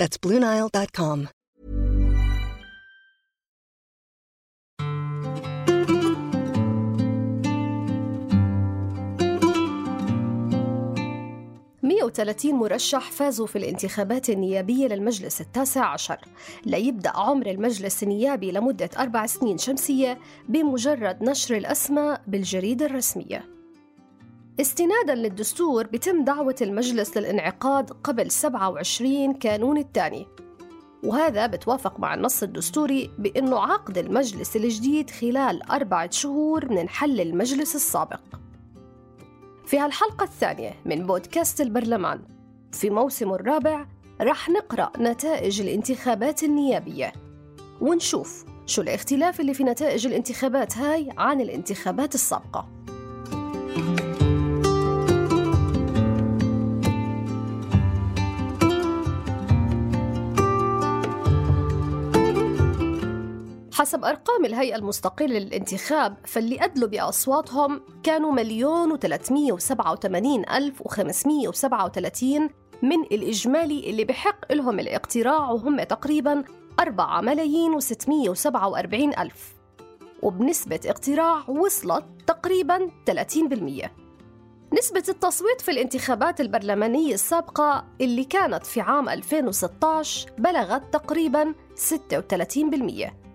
That's BlueNile.com. وثلاثين مرشح فازوا في الانتخابات النيابية للمجلس التاسع عشر ليبدأ عمر المجلس النيابي لمدة أربع سنين شمسية بمجرد نشر الأسماء بالجريدة الرسمية استنادا للدستور بتم دعوة المجلس للانعقاد قبل 27 كانون الثاني. وهذا بتوافق مع النص الدستوري بأنه عقد المجلس الجديد خلال أربعة شهور من انحل المجلس السابق. في هالحلقة الثانية من بودكاست البرلمان في موسمه الرابع رح نقرأ نتائج الانتخابات النيابية. ونشوف شو الاختلاف اللي في نتائج الانتخابات هاي عن الانتخابات السابقة. حسب أرقام الهيئة المستقلة للانتخاب فاللي أدلوا بأصواتهم كانوا مليون وثلاثمية وسبعة وثمانين ألف وخمسمية وسبعة من الإجمالي اللي بحق لهم الاقتراع وهم تقريبا أربعة ملايين وستمية وسبعة وأربعين ألف. وبنسبة اقتراع وصلت تقريبا 30% نسبة التصويت في الانتخابات البرلمانية السابقة اللي كانت في عام 2016 بلغت تقريبا 36%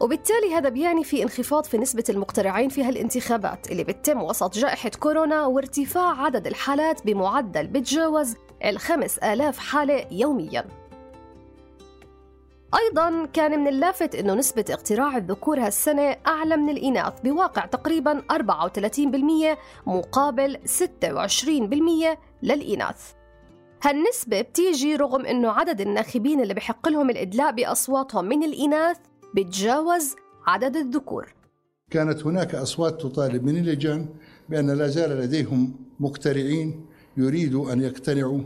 وبالتالي هذا بيعني في انخفاض في نسبة المقترعين في هالانتخابات اللي بتتم وسط جائحة كورونا وارتفاع عدد الحالات بمعدل بتجاوز الخمس آلاف حالة يومياً. أيضاً كان من اللافت أنه نسبة اقتراع الذكور هالسنة أعلى من الإناث بواقع تقريباً 34% مقابل 26% للإناث. هالنسبة بتيجي رغم أنه عدد الناخبين اللي بحق لهم الإدلاء بأصواتهم من الإناث بتجاوز عدد الذكور. كانت هناك أصوات تطالب من اللجان بأن لا زال لديهم مقترعين يريدوا أن يقتنعوا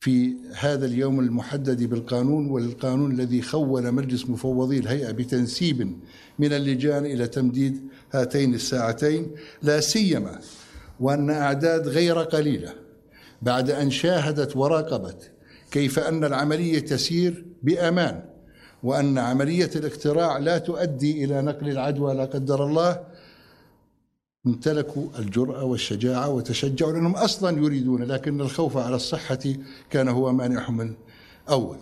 في هذا اليوم المحدد بالقانون والقانون الذي خول مجلس مفوضي الهيئة بتنسيب من اللجان إلى تمديد هاتين الساعتين لا سيما وأن أعداد غير قليلة بعد أن شاهدت وراقبت كيف أن العملية تسير بأمان. وأن عملية الاقتراع لا تؤدي إلى نقل العدوى لا قدر الله امتلكوا الجرأة والشجاعة وتشجعوا لأنهم أصلا يريدون لكن الخوف على الصحة كان هو مانعهم الأول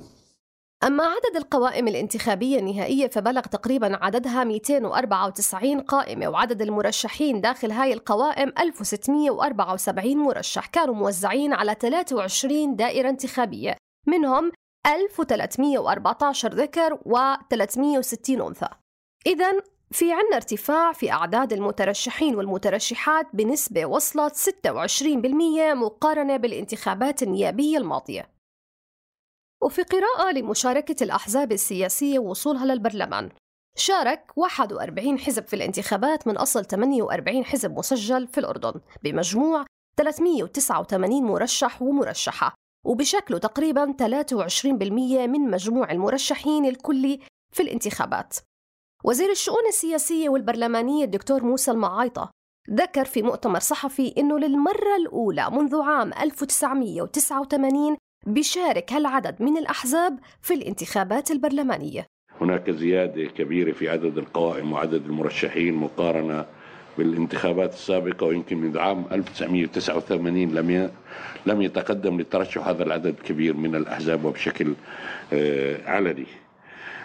أما عدد القوائم الانتخابية النهائية فبلغ تقريبا عددها 294 قائمة وعدد المرشحين داخل هاي القوائم 1674 مرشح كانوا موزعين على 23 دائرة انتخابية منهم 1314 ذكر و360 أنثى. إذا في عنا ارتفاع في أعداد المترشحين والمترشحات بنسبة وصلت 26% مقارنة بالانتخابات النيابية الماضية. وفي قراءة لمشاركة الأحزاب السياسية ووصولها للبرلمان شارك 41 حزب في الانتخابات من أصل 48 حزب مسجل في الأردن بمجموع 389 مرشح ومرشحة. وبشكله تقريبا 23% من مجموع المرشحين الكلي في الانتخابات. وزير الشؤون السياسية والبرلمانية الدكتور موسى المعايطة ذكر في مؤتمر صحفي أنه للمرة الأولى منذ عام 1989 بيشارك هالعدد من الأحزاب في الانتخابات البرلمانية. هناك زيادة كبيرة في عدد القوائم وعدد المرشحين مقارنة بالانتخابات السابقة ويمكن منذ عام 1989 لم لم يتقدم للترشح هذا العدد الكبير من الأحزاب وبشكل علني.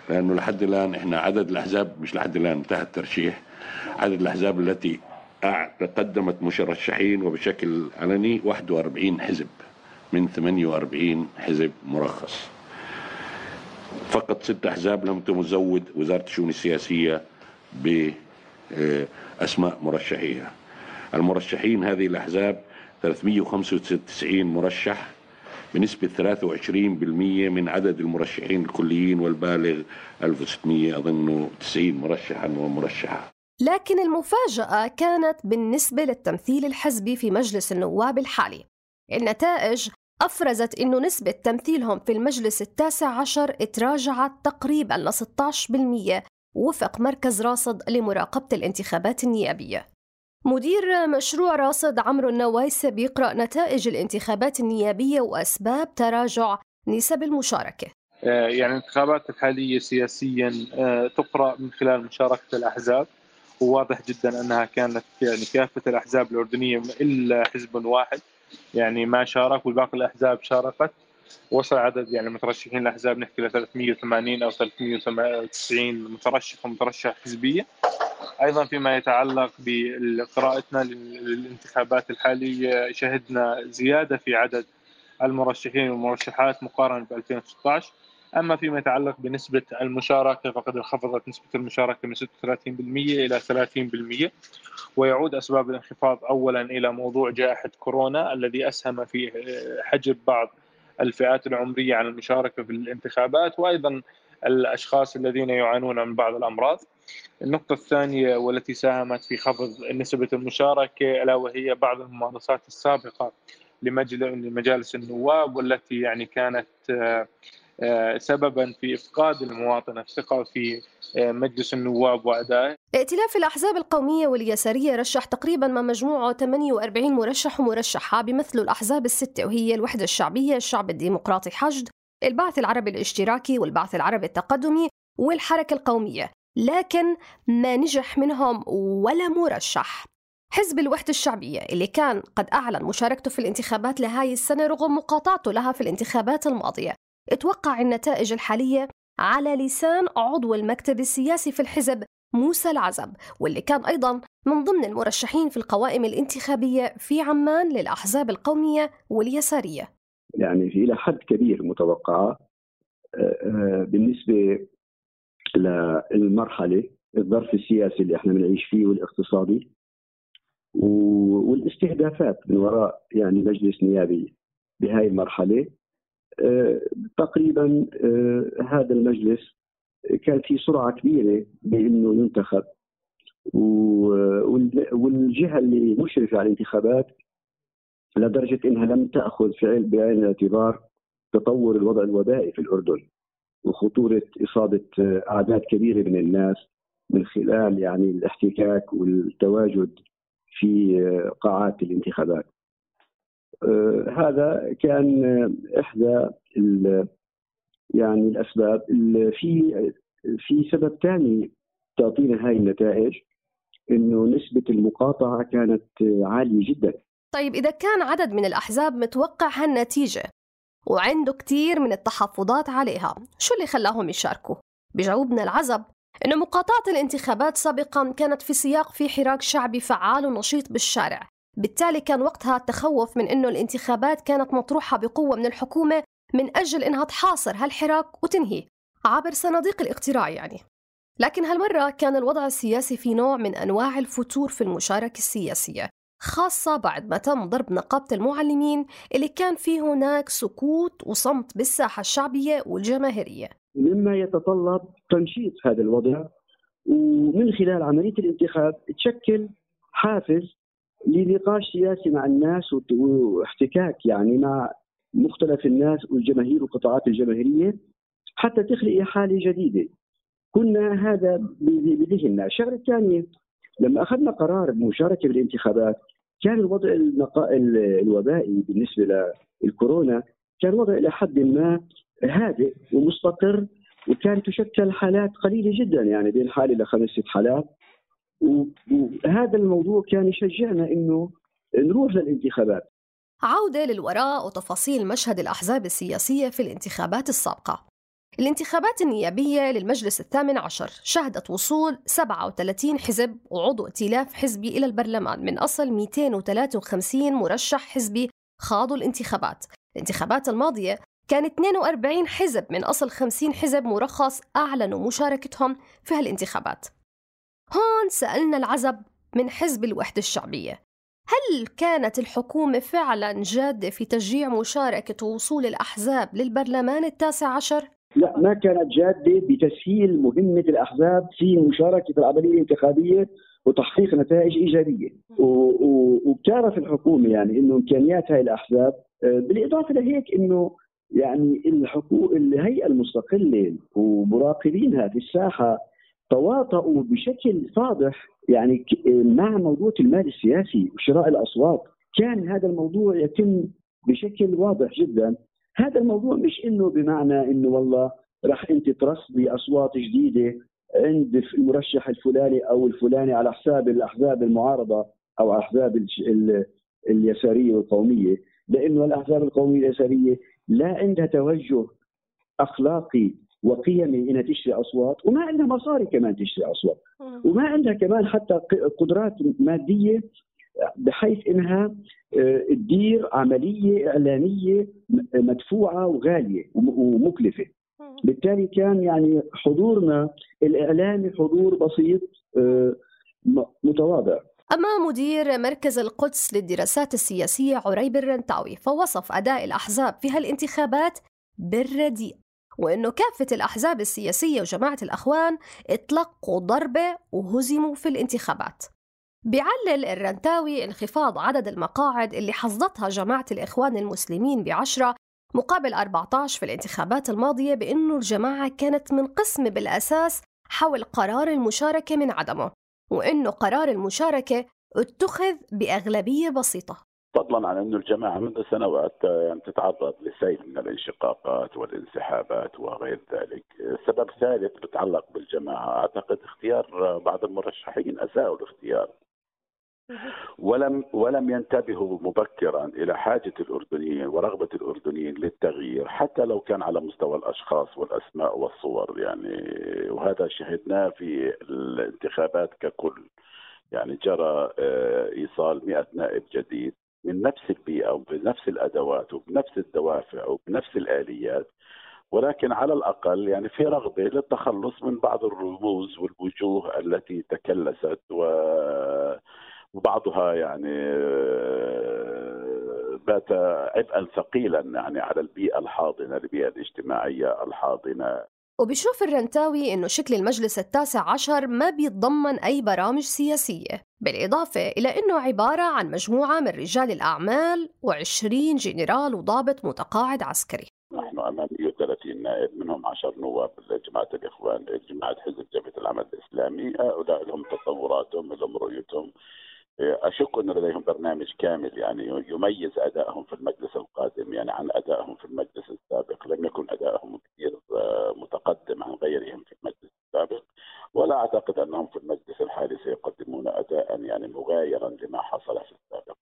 لأنه لحد الآن إحنا عدد الأحزاب مش لحد الآن انتهى الترشيح. عدد الأحزاب التي قدمت مشرشحين وبشكل علني 41 حزب من 48 حزب مرخص. فقط ست أحزاب لم تزود وزارة الشؤون السياسية بأسماء مرشحيها المرشحين هذه الأحزاب 395 مرشح بنسبة 23% من عدد المرشحين الكليين والبالغ 1600 أظن 90 مرشحا ومرشحة. لكن المفاجأة كانت بالنسبة للتمثيل الحزبي في مجلس النواب الحالي. النتائج أفرزت أن نسبة تمثيلهم في المجلس التاسع عشر تراجعت تقريبا ل 16% وفق مركز راصد لمراقبة الانتخابات النيابية. مدير مشروع راصد عمرو النوايسة بيقرأ نتائج الانتخابات النيابية وأسباب تراجع نسب المشاركة. آه، يعني الانتخابات الحالية سياسيا آه، تقرأ من خلال مشاركة الأحزاب. وواضح جدا أنها كانت يعني كافة الأحزاب الأردنية إلا حزب واحد. يعني ما شارك والباقي الأحزاب شاركت. وصل عدد يعني مترشحين الاحزاب نحكي ل 380 أو 390 مترشح ومترشح حزبية. أيضا فيما يتعلق بقراءتنا للانتخابات الحالية شهدنا زيادة في عدد المرشحين والمرشحات مقارنة ب 2016 أما فيما يتعلق بنسبة المشاركة فقد انخفضت نسبة المشاركة من 36% إلى 30% ويعود أسباب الانخفاض اولا إلى موضوع جائحة كورونا الذي أسهم في حجب بعض الفئات العمرية عن المشاركة في الانتخابات وأيضا الأشخاص الذين يعانون من بعض الأمراض. النقطة الثانية والتي ساهمت في خفض نسبة المشاركة ألا وهي بعض الممارسات السابقة لمجالس النواب والتي يعني كانت آه، سببا في إفقاد المواطن الثقة في آه، مجلس النواب وأدائه. ائتلاف الأحزاب القومية واليسارية رشح تقريبا ما مجموعه 48 مرشح ومرشحة بيمثلوا الأحزاب الستة وهي الوحدة الشعبية، الشعب الديمقراطي حشد، البعث العربي الاشتراكي والبعث العربي التقدمي والحركة القومية، لكن ما نجح منهم ولا مرشح. حزب الوحدة الشعبية اللي كان قد أعلن مشاركته في الانتخابات لهاي السنة رغم مقاطعته لها في الانتخابات الماضية أتوقع النتائج الحالية على لسان عضو المكتب السياسي في الحزب موسى العزب واللي كان أيضا من ضمن المرشحين في القوائم الانتخابية في عمان للأحزاب القومية واليسارية. يعني إلى حد كبير متوقعة آه، آه، بالنسبة للمرحلة الظرف السياسي اللي إحنا بنعيش فيه والاقتصادي والاستهدافات من وراء يعني مجلس نيابي بهاي المرحلة. تقريبا آه، هذا المجلس كان في سرعة كبيرة بأنه ينتخب والجهة اللي مشرفة على الانتخابات لدرجة إنها لم تأخذ فعل بعين الاعتبار تطور الوضع الوبائي في الأردن وخطورة إصابة آه، أعداد كبيرة من الناس من خلال يعني الاحتكاك والتواجد في قاعات الانتخابات. آه، هذا كان إحدى يعني الأسباب في في سبب ثاني تعطينا هاي النتائج إنه نسبة المقاطعة كانت عالية جدا. طيب إذا كان عدد من الأحزاب متوقع هالنتيجة وعنده كثير من التحفظات عليها شو اللي خلاهم يشاركوا؟ بجاوبنا العزب إنه مقاطعة الانتخابات سابقا كانت في سياق في حراك شعبي فعال ونشيط بالشارع. بالتالي كان وقتها التخوف من أنه الانتخابات كانت مطروحة بقوة من الحكومة من أجل أنها تحاصر هالحراك وتنهي عبر صناديق الاقتراع يعني. لكن هالمرة كان الوضع السياسي في نوع من أنواع الفتور في المشاركة السياسية خاصة بعد ما تم ضرب نقابة المعلمين اللي كان في هناك سكوت وصمت بالساحة الشعبية والجماهيرية. مما يتطلب تنشيط هذا الوضع ومن خلال عملية الانتخاب تشكل حافز لنقاش سياسي مع الناس واحتكاك يعني مع مختلف الناس والجماهير والقطاعات الجماهيرية حتى تخلق حالة جديدة. كنا هذا بذهننا، الشغلة الثانية لما أخذنا قرار المشاركه بالانتخابات كان الوضع الوبائي بالنسبة للكورونا كان وضع إلى حد ما هادئ ومستقر وكان تشكل حالات قليلة جدا يعني بين حالة لخمس ست حالات وهذا الموضوع كان يشجعنا إنه نروح للانتخابات. عودة للوراء وتفاصيل مشهد الأحزاب السياسية في الانتخابات السابقة. الانتخابات النيابية للمجلس الثامن عشر شهدت وصول 37 حزب وعضو ائتلاف حزبي إلى البرلمان من أصل 253 مرشح حزبي خاضوا الانتخابات. الانتخابات الماضية كان 42 حزب من أصل 50 حزب مرخص أعلنوا مشاركتهم في هالانتخابات. هون سألنا العزب من حزب الوحدة الشعبية هل كانت الحكومة فعلا جادة في تشجيع مشاركة وصول الأحزاب للبرلمان التاسع عشر؟ لا ما كانت جادة بتسهيل مهمة الأحزاب في مشاركة في العملية الانتخابية وتحقيق نتائج إيجابية وبتعرف الحكومة يعني أنه إمكانيات هاي الأحزاب آه، بالإضافة لهيك أنه يعني الحقوق الهيئة المستقلة ومراقبينها في الساحة تواطؤوا بشكل واضح يعني مع موضوع المال السياسي وشراء الأصوات. كان هذا الموضوع يتم بشكل واضح جدا. هذا الموضوع مش إنه بمعنى إنه والله راح أنت ترصدي اصوات جديدة عند المرشح الفلاني أو الفلاني على حساب الأحزاب المعارضة أو احزاب اليسارية والقوميه لأنه الأحزاب القومية اليسارية لا عندها توجه أخلاقي وقيمي إنها تشتري أصوات وما عندها مصاري كمان تشتري أصوات. وما عندها كمان حتى قدرات مادية بحيث إنها آه، تدير عملية اعلاميه مدفوعة وغالية ومكلفة. بالتالي كان يعني حضورنا الاعلامي حضور بسيط آه، متواضع. أما مدير مركز القدس للدراسات السياسية عريب الرنتاوي فوصف أداء الأحزاب في هالانتخابات بالرديء. وأنه كافة الأحزاب السياسية وجماعة الأخوان اتلقوا ضربة وهزموا في الانتخابات. بيعلل الرنتاوي انخفاض عدد المقاعد اللي حصدتها جماعة الإخوان المسلمين بعشرة مقابل 14 في الانتخابات الماضية بأنه الجماعة كانت منقسمة بالأساس حول قرار المشاركة من عدمه وأنه قرار المشاركة اتخذ بأغلبية بسيطة. فضلا عن أن الجماعة منذ سنوات يعني تتعرض لسيل من الانشقاقات والانسحابات وغير ذلك. سبب ثالث بتعلق بالجماعة. أعتقد اختيار بعض المرشحين أساءوا الاختيار. ولم ولم ينتبهوا مبكرا إلى حاجة الأردنيين ورغبة الأردنيين للتغيير حتى لو كان على مستوى الأشخاص والأسماء والصور. يعني وهذا شهدناه في الانتخابات ككل. يعني جرى آه، إيصال 100 نائب جديد. من نفس البيئة وبنفس الأدوات وبنفس الدوافع وبنفس الآليات ولكن على الأقل يعني في رغبة للتخلص من بعض الرموز والوجوه التي تكلست و وبعضها يعني آه، بات عبئا ثقيلا يعني على البيئة الحاضنة البيئة الاجتماعية الحاضنة. وبشوف الرنتاوي إنه شكل المجلس التاسع عشر ما بيتضمن أي برامج سياسية بالإضافة إلى أنه عبارة عن مجموعة من رجال الأعمال و20 جنرال وضابط متقاعد عسكري. نحن أمام 130 نائب منهم 10 نواب لجماعة الإخوان جماعة حزب جبهة العمل الإسلامي هؤلاء لهم تصوراتهم لهم رؤيتهم أشك أن لديهم برنامج كامل يعني يميز أدائهم في المجلس القادم يعني عن أدائهم في المجلس السابق، لم يكن أدائهم كثير آه، متقدم عن غيرهم في المجلس السابق، ولا أعتقد أنهم في المجلس الحالي سيقدمون اداء يعني مغايرا لما حصل في السابق.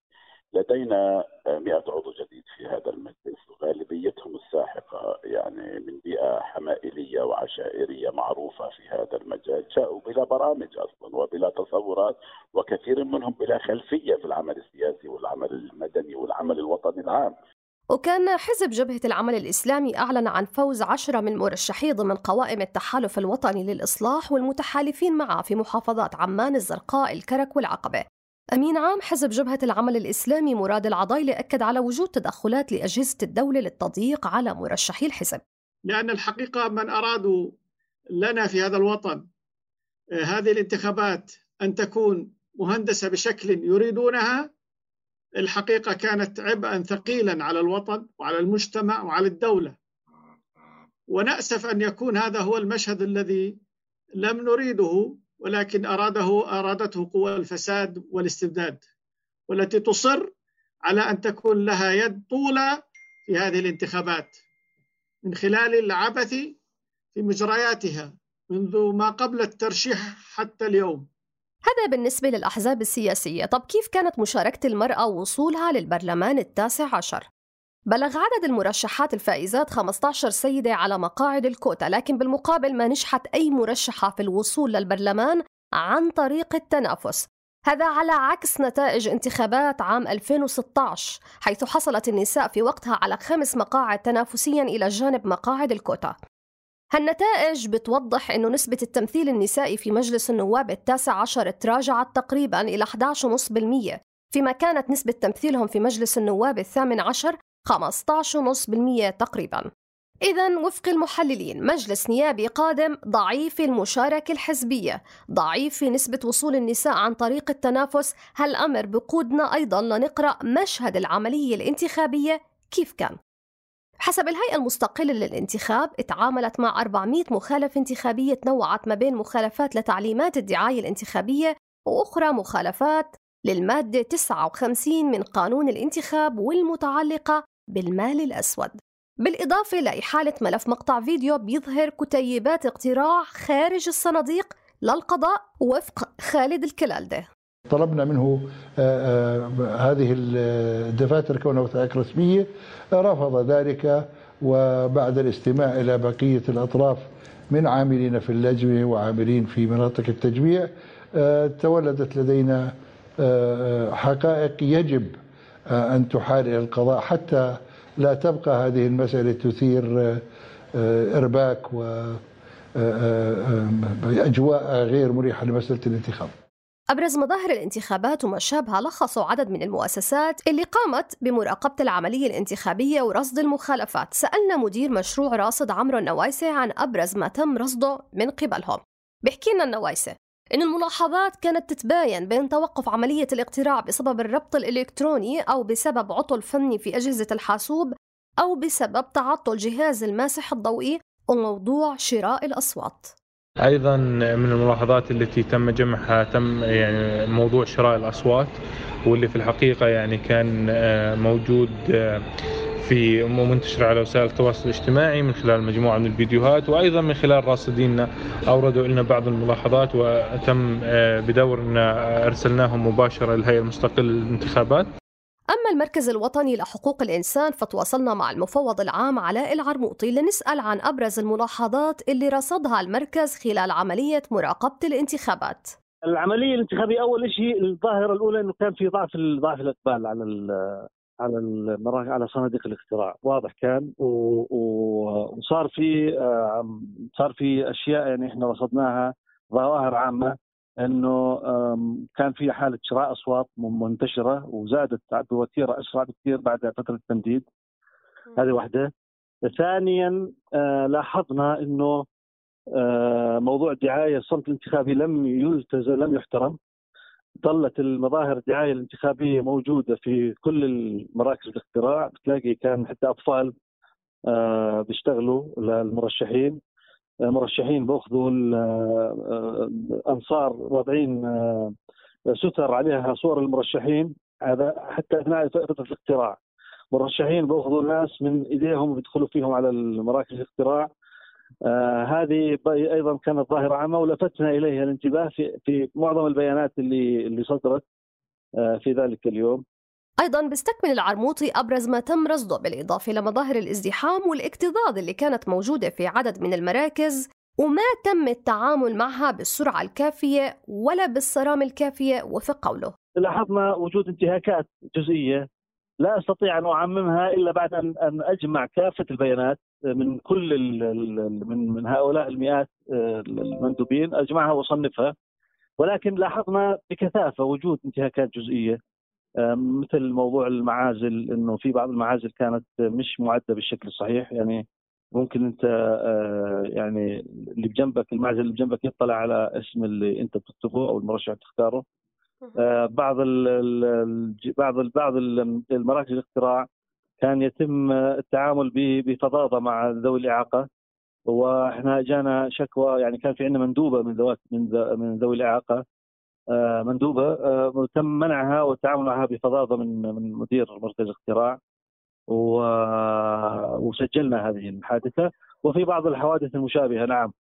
لدينا 100 عضو جديد في هذا المجلس وغالبيتهم الساحقة يعني من بيئة حمائلية وعشائرية معروفة في هذا المجال، جاءوا بلا برامج أصلا وبلا تصورات وكثير منهم بلا خلفية في العمل السياسي والعمل المدني والعمل الوطني العام. وكان حزب جبهة العمل الإسلامي أعلن عن فوز عشرة من مرشحيه ضمن قوائم التحالف الوطني للإصلاح والمتحالفين معه في محافظات عمان الزرقاء الكرك والعقبة أمين عام حزب جبهة العمل الإسلامي مراد العضايلة أكد على وجود تدخلات لأجهزة الدولة للتضييق على مرشحي الحزب. لأن الحقيقة من أرادوا لنا في هذا الوطن آه، هذه الانتخابات أن تكون مهندسة بشكل يريدونها الحقيقة كانت عبئا ثقيلا على الوطن وعلى المجتمع وعلى الدولة. ونأسف أن يكون هذا هو المشهد الذي لم نريده ولكن أراده أرادته قوى الفساد والاستبداد والتي تصر على أن تكون لها يد طولة في هذه الانتخابات من خلال العبث في مجرياتها منذ ما قبل الترشيح حتى اليوم هذا بالنسبة للأحزاب السياسية طب كيف كانت مشاركة المرأة ووصولها للبرلمان التاسع عشر؟ بلغ عدد المرشحات الفائزات 15 سيدة على مقاعد الكوتا لكن بالمقابل ما نجحت أي مرشحة في الوصول للبرلمان عن طريق التنافس. هذا على عكس نتائج انتخابات عام 2016 حيث حصلت النساء في وقتها على خمس مقاعد تنافسيا إلى جانب مقاعد الكوتا. هالنتائج بتوضح أنه نسبة التمثيل النسائي في مجلس النواب التاسع عشر تراجعت تقريبا إلى 11.5% فيما كانت نسبة تمثيلهم في مجلس النواب الثامن عشر 15.5% تقريبا. إذا وفق المحللين مجلس نيابي قادم ضعيف المشاركة الحزبية ضعيف في نسبة وصول النساء عن طريق التنافس. هالأمر بقودنا أيضا لنقرأ مشهد العملية الانتخابية كيف كان. حسب الهيئة المستقلة للانتخاب اتعاملت مع 400 مخالفة انتخابية تنوعت ما بين مخالفات لتعليمات الدعاية الانتخابية وأخرى مخالفات للمادة 59 من قانون الانتخاب والمتعلقة بالمال الأسود. بالإضافة لإحالة ملف مقطع فيديو بيظهر كتيبات اقتراع خارج الصناديق للقضاء وفق خالد الكلالدة. طلبنا منه آه، آه، هذه الدفاتر كونها وثائق رسمية رفض ذلك وبعد الاستماع إلى بقية الأطراف من عاملين في اللجنة وعاملين في مناطق التجميع آه، تولدت لدينا حقائق يجب أن تحال إلى القضاء حتى لا تبقى هذه المسألة تثير إرباك وأجواء غير مريحة لمسألة الانتخاب. أبرز مظاهر الانتخابات وما شابها لخصوا عدد من المؤسسات اللي قامت بمراقبة العملية الانتخابية ورصد المخالفات. سألنا مدير مشروع راصد عمرو النوايسة عن أبرز ما تم رصده من قبلهم. بيحكي لنا النوايسة إن الملاحظات كانت تتباين بين توقف عملية الاقتراع بسبب الربط الإلكتروني أو بسبب عطل فني في أجهزة الحاسوب أو بسبب تعطل جهاز الماسح الضوئي وموضوع شراء الأصوات. أيضا من الملاحظات التي تم جمعها تم يعني موضوع شراء الأصوات واللي في الحقيقة يعني كان آه، موجود آه، في منتشر على وسائل التواصل الاجتماعي من خلال مجموعة من الفيديوهات وأيضا من خلال راصديننا أوردوا لنا بعض الملاحظات وتم آه، بدورنا أرسلناهم مباشرة للهيئة المستقلة للانتخابات. أما المركز الوطني لحقوق الإنسان فتواصلنا مع المفوض العام علاء العرموطي لنسأل عن أبرز الملاحظات اللي رصدها المركز خلال عملية مراقبة الانتخابات. العملية الانتخابية أول شيء الظاهرة الأولى أنه كان في ضعف ضعف الإقبال على على المراكز على صناديق الاقتراع واضح كان. وصار في صار في أشياء يعني إحنا رصدناها ظواهر عامة إنه كان في حالة شراء أصوات منتشرة وزادت بوتيرة أسرع بكثير بعد فترة التمديد. هذه واحدة. ثانيا آه، لاحظنا إنه آه، موضوع الدعاية الصمت الانتخابي لم يلتزم لم يحترم. ظلت المظاهر الدعاية الانتخابية موجودة في كل المراكز الاقتراع بتلاقي كان حتى أطفال آه، بيشتغلوا للمرشحين. مرشحين بأخذوا الانصار آه، واضعين آه، ستر عليها صور المرشحين. هذا حتى أثناء فترة الاقتراع مرشحين بأخذوا ناس من إيديهم وبيدخلوا فيهم على المراكز الاقتراع آه هذه أيضا كانت ظاهرة عامة ولفتنا إليها الانتباه في في معظم البيانات اللي اللي صدرت آه في ذلك اليوم. أيضا بيستكمل العرموطي أبرز ما تم رصده بالإضافة لمظاهر الازدحام والاكتظاظ اللي كانت موجودة في عدد من المراكز وما تم التعامل معها بالسرعة الكافية ولا بالصرامة الكافية وفق قوله. لاحظنا وجود انتهاكات جزئية لا أستطيع أن أعممها إلا بعد ان أن أجمع كافة البيانات. من كل من من هؤلاء المئات آه، المندوبين. اجمعها واصنفها ولكن لاحظنا بكثافة وجود انتهاكات جزئية مثل موضوع المعازل إنه في بعض المعازل كانت مش معده بالشكل الصحيح. يعني ممكن أنت آه، يعني اللي بجنبك المعزل اللي بجنبك يطلع على اسم اللي أنت بتكتبه أو المرشح تختاره آه، بعض ال بعض ال بعض المراكز الاقتراع كان يتم التعامل بفظاظه مع ذوي الإعاقة وإحنا جانا شكوى يعني كان في عندنا مندوبة من ذوات من ذوي الإعاقة آه، مندوبة آه، تم منعها والتعامل معها بفظاظه من من مدير مركز اختراع وسجلنا هذه الحادثة وفي بعض الحوادث المشابهة نعم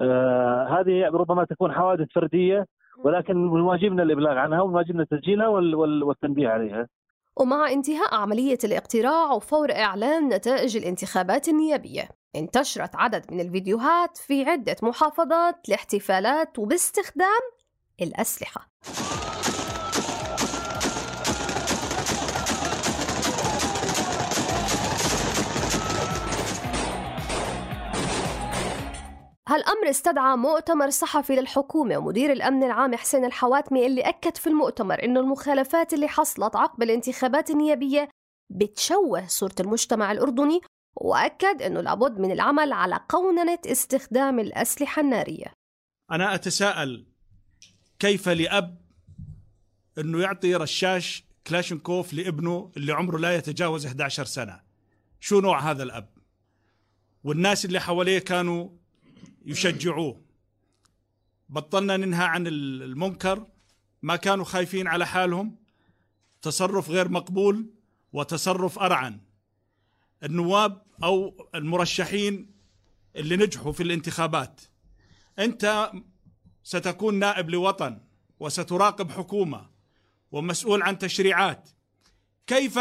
آه، هذه ربما تكون حوادث فردية ولكن من واجبنا الإبلاغ عنها ومن واجبنا تسجيلها والتنبيه عليها. ومع انتهاء عملية الاقتراع وفور إعلان نتائج الانتخابات النيابية انتشرت عدد من الفيديوهات في عدة محافظات لاحتفالات وباستخدام الأسلحة. هالأمر استدعى مؤتمر صحفي للحكومة ومدير الأمن العام حسين الحواتمي اللي أكد في المؤتمر إنه المخالفات اللي حصلت عقب الانتخابات النيابية بتشوه صورة المجتمع الأردني وأكد أنه لابد من العمل على قوننة استخدام الأسلحة النارية. أنا أتساءل كيف لأب أنه يعطي رشاش كلاشنكوف لابنه اللي عمره لا يتجاوز 11 سنة؟ شو نوع هذا الأب؟ والناس اللي حواليه كانوا يشجعوه. بطلنا ننهى عن المنكر ما كانوا خايفين على حالهم. تصرف غير مقبول وتصرف أرعن. النواب أو المرشحين اللي نجحوا في الانتخابات أنت ستكون نائب لوطن وستراقب حكومة ومسؤول عن تشريعات. كيف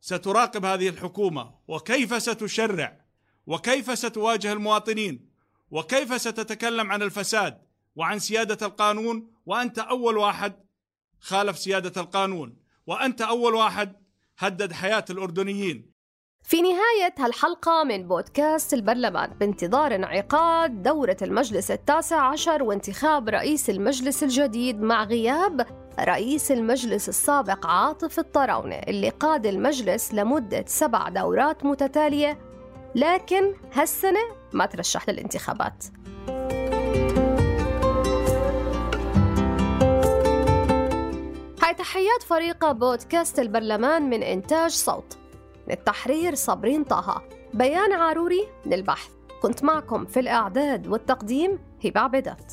ستراقب هذه الحكومة؟ وكيف ستشرع؟ وكيف ستواجه المواطنين؟ وكيف ستتكلم عن الفساد وعن سيادة القانون؟ وأنت أول واحد خالف سيادة القانون وأنت أول واحد هدد حياة الأردنيين. في نهاية هالحلقة من بودكاست البرلمان بانتظار انعقاد دورة المجلس التاسع عشر وانتخاب رئيس المجلس الجديد مع غياب رئيس المجلس السابق عاطف الطراونة اللي قاد المجلس لمدة سبع دورات متتالية لكن هالسنة ما ترشح للانتخابات. هاي تحيات فريق بودكاست البرلمان من إنتاج صوت. للتحرير صابرين طه بيان عاروري للبحث. كنت معكم في الإعداد والتقديم هبة عبيدات.